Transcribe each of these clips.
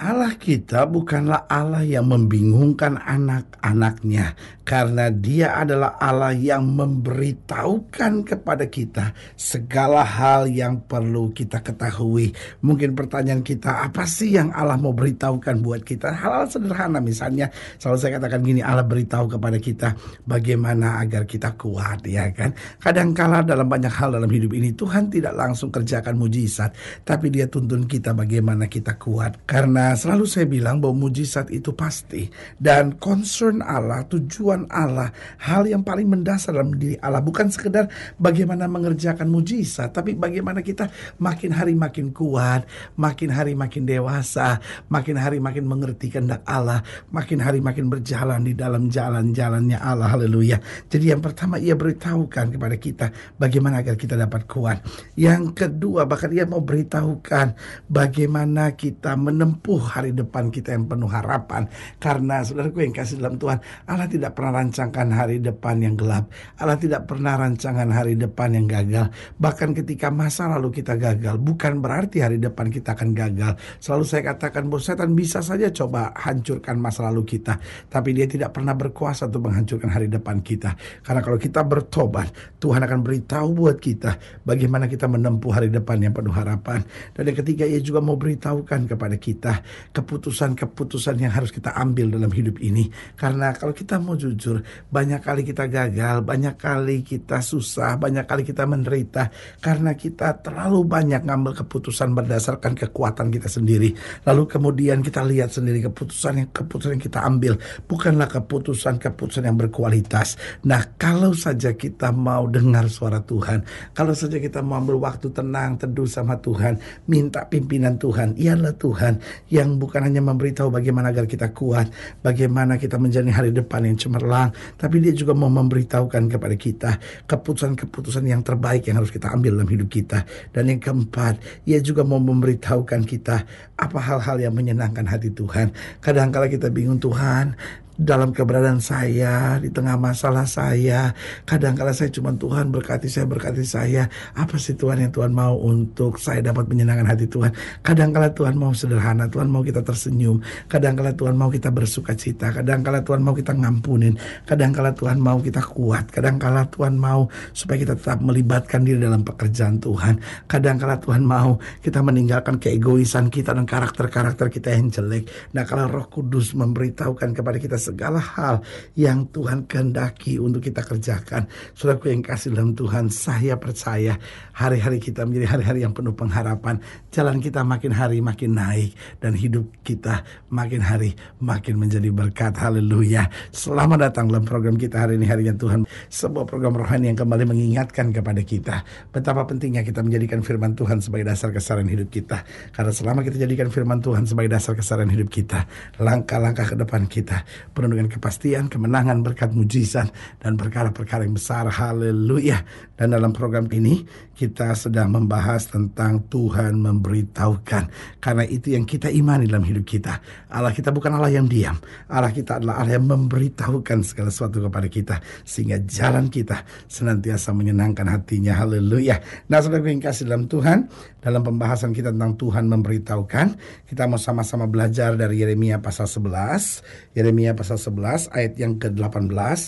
Allah kita bukanlah Allah yang membingungkan anak-anaknya karena dia adalah Allah yang memberitahukan kepada kita segala hal yang perlu kita ketahui. Mungkin pertanyaan kita apa sih yang Allah mau beritahukan buat kita? Hal-hal sederhana misalnya selalu saya katakan gini Allah beritahu kepada kita bagaimana agar kita kuat ya kan. Kadangkala dalam banyak hal dalam hidup ini Tuhan tidak langsung kerjakan mujizat tapi dia tuntun kita bagaimana kita kuat karena Nah, selalu saya bilang bahwa mujizat itu pasti dan concern Allah, tujuan Allah, hal yang paling mendasar dalam diri Allah bukan sekedar bagaimana mengerjakan mujizat, tapi bagaimana kita makin hari makin kuat, makin hari makin dewasa, makin hari makin mengerti kehendak Allah, makin hari makin berjalan di dalam jalan-jalannya Allah. Haleluya. Jadi yang pertama ia beritahukan kepada kita bagaimana agar kita dapat kuat. Yang kedua bahkan ia mau beritahukan bagaimana kita menempuh hari depan kita yang penuh harapan. Karena saudaraku yang kasih dalam Tuhan, Allah tidak pernah rancangkan hari depan yang gelap. Allah tidak pernah rancangan hari depan yang gagal. Bahkan ketika masa lalu kita gagal, bukan berarti hari depan kita akan gagal. Selalu saya katakan bahwa setan bisa saja coba hancurkan masa lalu kita. Tapi dia tidak pernah berkuasa untuk menghancurkan hari depan kita. Karena kalau kita bertobat, Tuhan akan beritahu buat kita bagaimana kita menempuh hari depan yang penuh harapan. Dan yang ketiga, ia juga mau beritahukan kepada kita keputusan-keputusan yang harus kita ambil dalam hidup ini. Karena kalau kita mau jujur, banyak kali kita gagal, banyak kali kita susah, banyak kali kita menderita karena kita terlalu banyak ngambil keputusan berdasarkan kekuatan kita sendiri. Lalu kemudian kita lihat sendiri keputusan yang keputusan yang kita ambil bukanlah keputusan-keputusan yang berkualitas. Nah, kalau saja kita mau dengar suara Tuhan, kalau saja kita mau ambil waktu tenang, teduh sama Tuhan, minta pimpinan Tuhan, ialah Tuhan yang bukan hanya memberitahu bagaimana agar kita kuat, bagaimana kita menjalani hari depan yang cemerlang, tapi dia juga mau memberitahukan kepada kita keputusan-keputusan yang terbaik yang harus kita ambil dalam hidup kita. Dan yang keempat, ia juga mau memberitahukan kita apa hal-hal yang menyenangkan hati Tuhan. Kadang-kala kita bingung Tuhan, dalam keberadaan saya, di tengah masalah saya. Kadang-kala saya cuma Tuhan berkati saya, berkati saya. Apa sih Tuhan yang Tuhan mau untuk saya dapat menyenangkan hati Tuhan? Kadang-kala Tuhan mau sederhana, Tuhan mau kita tersenyum. Kadang-kala Tuhan mau kita bersuka cita. Kadang-kala Tuhan mau kita ngampunin. Kadang-kala Tuhan mau kita kuat. Kadang-kala Tuhan mau supaya kita tetap melibatkan diri dalam pekerjaan Tuhan. Kadang-kala Tuhan mau kita meninggalkan keegoisan kita dan karakter-karakter kita yang jelek. Nah kalau roh kudus memberitahukan kepada kita segala hal yang Tuhan kehendaki untuk kita kerjakan. Saudaraku yang kasih dalam Tuhan, saya percaya hari-hari kita menjadi hari-hari yang penuh pengharapan. Jalan kita makin hari makin naik dan hidup kita makin hari makin menjadi berkat. Haleluya. Selamat datang dalam program kita hari ini harinya Tuhan. Sebuah program rohani yang kembali mengingatkan kepada kita betapa pentingnya kita menjadikan firman Tuhan sebagai dasar kesaran hidup kita. Karena selama kita jadikan firman Tuhan sebagai dasar kesaran hidup kita, langkah-langkah ke depan kita penuh dengan kepastian, kemenangan, berkat mujizat, dan perkara-perkara yang besar. Haleluya. Dan dalam program ini kita sedang membahas tentang Tuhan memberitahukan. Karena itu yang kita imani dalam hidup kita. Allah kita bukan Allah yang diam. Allah kita adalah Allah yang memberitahukan segala sesuatu kepada kita. Sehingga jalan kita senantiasa menyenangkan hatinya. Haleluya. Nah saudara yang kasih dalam Tuhan. Dalam pembahasan kita tentang Tuhan memberitahukan. Kita mau sama-sama belajar dari Yeremia pasal 11. Yeremia pasal 11 ayat yang ke-18.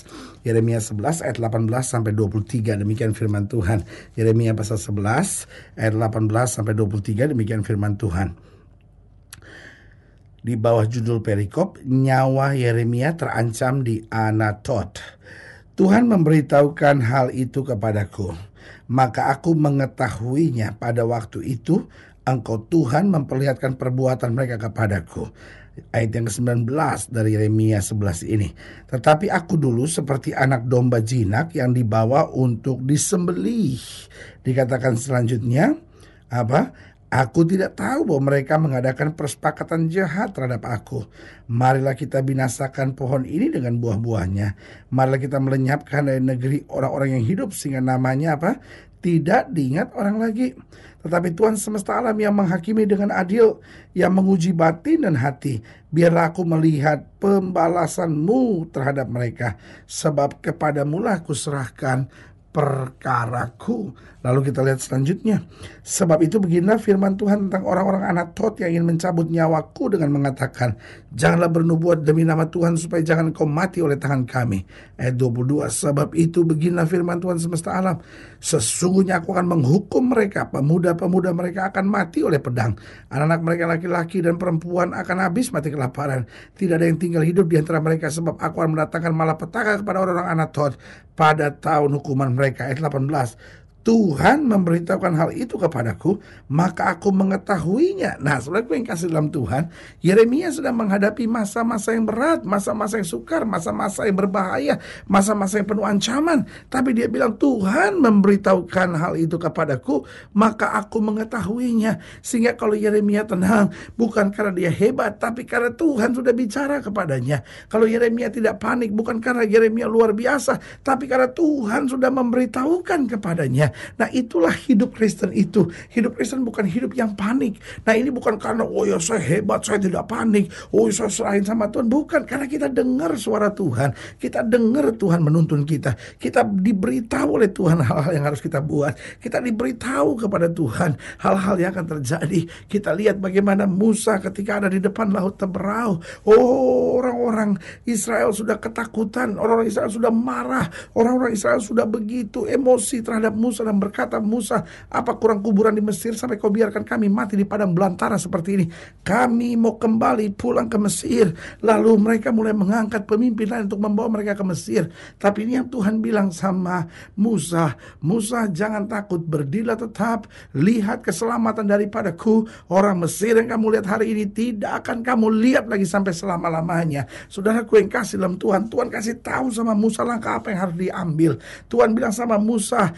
Yeremia 11 ayat 18 sampai 23. Demikian firman Tuhan. Yeremia pasal 11 ayat 18 sampai 23 demikian firman Tuhan. di bawah judul perikop nyawa Yeremia terancam di Anatot. Tuhan memberitahukan hal itu kepadaku, maka aku mengetahuinya pada waktu itu engkau Tuhan memperlihatkan perbuatan mereka kepadaku. Ayat yang ke-19 dari Yeremia 11 ini. Tetapi aku dulu seperti anak domba jinak yang dibawa untuk disembelih. Dikatakan selanjutnya, apa? Aku tidak tahu bahwa mereka mengadakan persepakatan jahat terhadap aku. Marilah kita binasakan pohon ini dengan buah-buahnya. Marilah kita melenyapkan dari negeri orang-orang yang hidup sehingga namanya apa? Tidak diingat orang lagi. Tetapi Tuhan semesta alam yang menghakimi dengan adil, yang menguji batin dan hati. Biarlah aku melihat pembalasanmu terhadap mereka. Sebab kepadamu lah aku serahkan perkaraku. Lalu kita lihat selanjutnya. Sebab itu beginilah firman Tuhan tentang orang-orang anak Tot yang ingin mencabut nyawaku dengan mengatakan, Janganlah bernubuat demi nama Tuhan supaya jangan kau mati oleh tangan kami. Ayat 22, sebab itu beginilah firman Tuhan semesta alam. Sesungguhnya aku akan menghukum mereka, pemuda-pemuda mereka akan mati oleh pedang. Anak-anak mereka laki-laki dan perempuan akan habis mati kelaparan. Tidak ada yang tinggal hidup di antara mereka sebab aku akan mendatangkan malapetaka kepada orang-orang anak Tot pada tahun hukuman mereka. Ayat 18. Tuhan memberitahukan hal itu kepadaku, maka aku mengetahuinya. Nah, saudara yang kasih dalam Tuhan, Yeremia sedang menghadapi masa-masa yang berat, masa-masa yang sukar, masa-masa yang berbahaya, masa-masa yang penuh ancaman. Tapi dia bilang, Tuhan memberitahukan hal itu kepadaku, maka aku mengetahuinya. Sehingga kalau Yeremia tenang, bukan karena dia hebat, tapi karena Tuhan sudah bicara kepadanya. Kalau Yeremia tidak panik, bukan karena Yeremia luar biasa, tapi karena Tuhan sudah memberitahukan kepadanya. Nah itulah hidup Kristen itu. Hidup Kristen bukan hidup yang panik. Nah ini bukan karena oh ya saya hebat, saya tidak panik. Oh ya, saya serahin sama Tuhan. Bukan karena kita dengar suara Tuhan. Kita dengar Tuhan menuntun kita. Kita diberitahu oleh Tuhan hal-hal yang harus kita buat. Kita diberitahu kepada Tuhan hal-hal yang akan terjadi. Kita lihat bagaimana Musa ketika ada di depan laut Teberau. Oh orang-orang Israel sudah ketakutan. Orang-orang Israel sudah marah. Orang-orang Israel sudah begitu emosi terhadap Musa Dan berkata, Musa, apa kurang kuburan di Mesir sampai kau biarkan kami mati di padang belantara seperti ini? Kami mau kembali pulang ke Mesir. Lalu mereka mulai mengangkat pemimpin lain untuk membawa mereka ke Mesir. Tapi ini yang Tuhan bilang sama Musa, Musa jangan takut, berdirilah tetap, lihat keselamatan daripadaku. Orang Mesir yang kamu lihat hari ini tidak akan kamu lihat lagi sampai selama-lamanya. Saudaraku yang kasih dalam Tuhan, Tuhan kasih tahu sama Musa langkah apa yang harus diambil. Tuhan bilang sama Musa,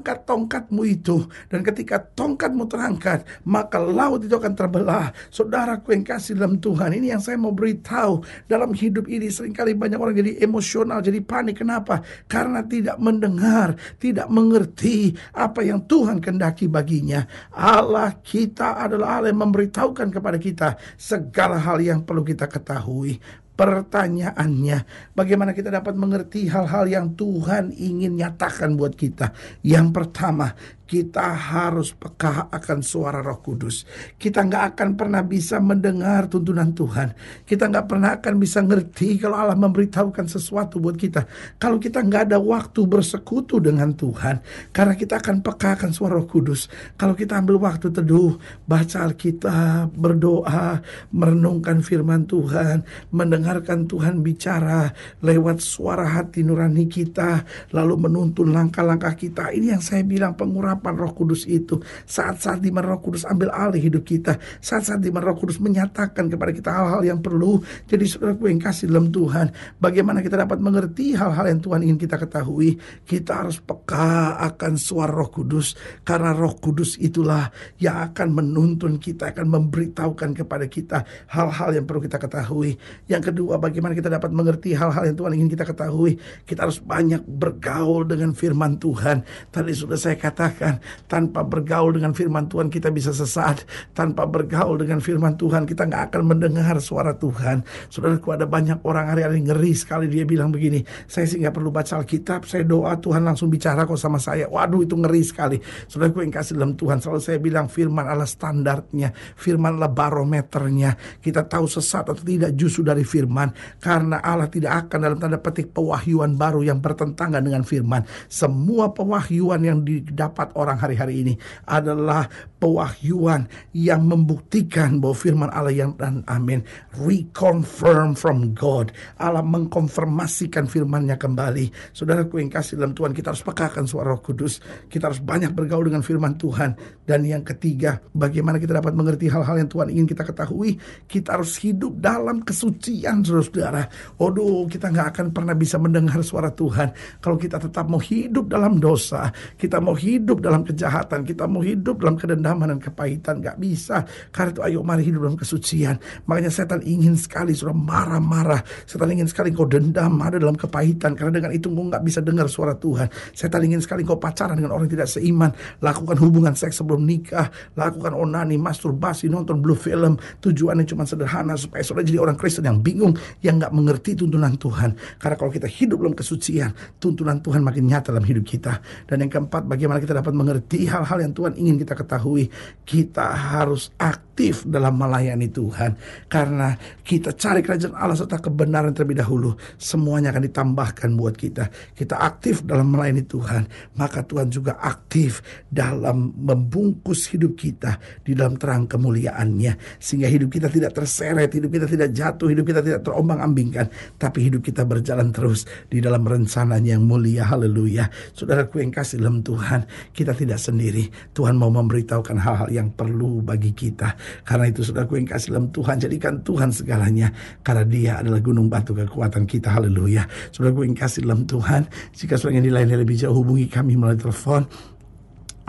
angkat tongkatmu itu. Dan ketika tongkatmu terangkat, maka laut itu akan terbelah. Saudaraku yang kasih dalam Tuhan, ini yang saya mau beritahu. Dalam hidup ini sering kali banyak orang jadi emosional, jadi panik. Kenapa? Karena tidak mendengar, tidak mengerti apa yang Tuhan kendaki baginya. Allah kita adalah Allah yang memberitahukan kepada kita segala hal yang perlu kita ketahui pertanyaannya. Bagaimana kita dapat mengerti hal-hal yang Tuhan ingin nyatakan buat kita? Yang pertama kita harus peka akan suara Roh Kudus. Kita nggak akan pernah bisa mendengar tuntunan Tuhan. Kita nggak pernah akan bisa ngerti kalau Allah memberitahukan sesuatu buat kita. Kalau kita nggak ada waktu bersekutu dengan Tuhan, karena kita akan peka akan suara Roh Kudus. Kalau kita ambil waktu teduh, baca Alkitab, berdoa, merenungkan firman Tuhan, mendengarkan Tuhan bicara lewat suara hati nurani kita, lalu menuntun langkah-langkah kita. Ini yang saya bilang pengurapan urapan roh kudus itu. Saat-saat di mana roh kudus ambil alih hidup kita. Saat-saat di mana roh kudus menyatakan kepada kita hal-hal yang perlu. Jadi saudara yang kasih dalam Tuhan. Bagaimana kita dapat mengerti hal-hal yang Tuhan ingin kita ketahui. Kita harus peka akan suara roh kudus. Karena roh kudus itulah yang akan menuntun kita. Akan memberitahukan kepada kita hal-hal yang perlu kita ketahui. Yang kedua bagaimana kita dapat mengerti hal-hal yang Tuhan ingin kita ketahui. Kita harus banyak bergaul dengan firman Tuhan. Tadi sudah saya katakan Tuhan. Tanpa bergaul dengan firman Tuhan kita bisa sesat. Tanpa bergaul dengan firman Tuhan kita nggak akan mendengar suara Tuhan. Saudaraku ada banyak orang hari-hari ngeri sekali dia bilang begini. Saya sih nggak perlu baca Alkitab. Saya doa Tuhan langsung bicara kok sama saya. Waduh itu ngeri sekali. Saudaraku yang kasih dalam Tuhan. Selalu saya bilang firman adalah standarnya. Firman adalah barometernya. Kita tahu sesat atau tidak justru dari firman. Karena Allah tidak akan dalam tanda petik pewahyuan baru yang bertentangan dengan firman. Semua pewahyuan yang didapat empat orang hari-hari ini adalah pewahyuan yang membuktikan bahwa firman Allah yang dan amin reconfirm from God. Allah mengkonfirmasikan firmannya kembali. Saudaraku yang kasih dalam Tuhan, kita harus pekakan suara Roh Kudus. Kita harus banyak bergaul dengan firman Tuhan. Dan yang ketiga, bagaimana kita dapat mengerti hal-hal yang Tuhan ingin kita ketahui? Kita harus hidup dalam kesucian, saudara-saudara. Waduh, kita nggak akan pernah bisa mendengar suara Tuhan kalau kita tetap mau hidup dalam dosa, kita mau hidup dalam kejahatan, kita mau hidup dalam kedendaman dan kepahitan. Nggak bisa. Karena itu ayo mari hidup dalam kesucian. Makanya setan ingin sekali sudah marah-marah. Setan ingin sekali kau dendam ada dalam kepahitan. Karena dengan itu kau nggak bisa dengar suara Tuhan. Setan ingin sekali kau pacaran dengan orang yang tidak seiman. Lakukan hubungan seks sebelum nikah. Lakukan onani, masturbasi, nonton blue film. Tujuannya cuma sederhana supaya saudara jadi orang Kristen yang bingung. Yang nggak mengerti tuntunan Tuhan. Karena kalau kita hidup dalam kesucian, tuntunan Tuhan makin nyata dalam hidup kita. Dan yang keempat, bagaimana kita dapat mengerti hal-hal yang Tuhan ingin kita ketahui. Kita harus aktif dalam melayani Tuhan. Karena kita cari kerajaan Allah serta kebenaran terlebih dahulu. Semuanya akan ditambahkan buat kita. Kita aktif dalam melayani Tuhan. Maka Tuhan juga aktif dalam membungkus hidup kita di dalam terang kemuliaannya. Sehingga hidup kita tidak terseret, hidup kita tidak jatuh, hidup kita tidak terombang-ambingkan. Tapi hidup kita berjalan terus di dalam rencananya yang mulia. Haleluya. Saudaraku yang kasih dalam Tuhan, kita tidak sendiri. Tuhan mau memberitahukan hal-hal yang perlu bagi kita. Karena itu saudaraku yang kasih dalam Tuhan, jadikan Tuhan segalanya. Karena dia adalah gunung batu kekuatan kita. Haleluya. Saudaraku yang kasih dalam Tuhan, jika saudara ingin dilayani lebih jauh, hubungi kami melalui telepon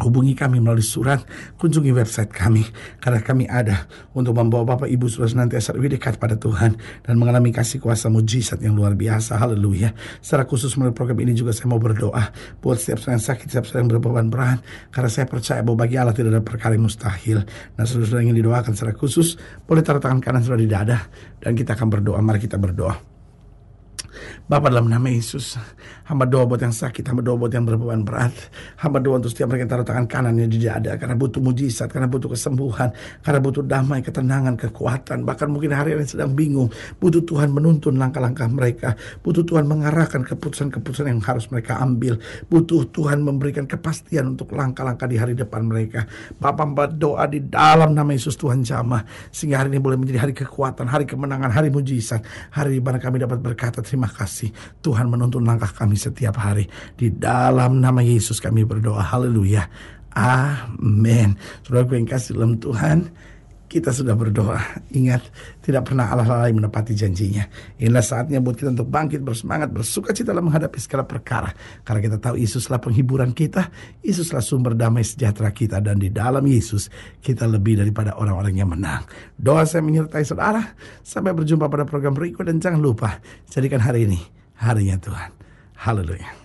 Hubungi kami melalui surat, kunjungi website kami, karena kami ada untuk membawa Bapak Ibu Saudara senantiasa lebih dekat pada Tuhan dan mengalami kasih kuasa mujizat yang luar biasa. Haleluya. Secara khusus melalui program ini juga saya mau berdoa buat setiap yang sakit, setiap yang berbeban berat, karena saya percaya bahwa bagi Allah tidak ada perkara yang mustahil. Nah, saudara-saudara ingin didoakan secara khusus, boleh taruh tangan kanan saudara di dada dan kita akan berdoa. Mari kita berdoa. Bapak dalam nama Yesus, hamba doa buat yang sakit, hamba doa buat yang berbeban berat, hamba doa untuk setiap mereka yang taruh tangan kanannya di dada, karena butuh mujizat, karena butuh kesembuhan, karena butuh damai, ketenangan, kekuatan, bahkan mungkin hari ini sedang bingung, butuh Tuhan menuntun langkah-langkah mereka, butuh Tuhan mengarahkan keputusan-keputusan yang harus mereka ambil, butuh Tuhan memberikan kepastian untuk langkah-langkah di hari depan mereka. Bapak berdoa di dalam nama Yesus Tuhan jamah, sehingga hari ini boleh menjadi hari kekuatan, hari kemenangan, hari mujizat, hari di mana kami dapat berkata terima kasih Tuhan menuntun langkah kami setiap hari. Di dalam nama Yesus kami berdoa. Haleluya. Amin. Saudara yang kasih dalam Tuhan, kita sudah berdoa. Ingat, tidak pernah Allah lalai menepati janjinya. Inilah saatnya buat kita untuk bangkit, bersemangat, bersuka cita dalam menghadapi segala perkara. Karena kita tahu Yesuslah penghiburan kita, Yesuslah sumber damai sejahtera kita. Dan di dalam Yesus, kita lebih daripada orang-orang yang menang. Doa saya menyertai saudara. Sampai berjumpa pada program berikut dan jangan lupa, jadikan hari ini harinya Tuhan. Haleluya.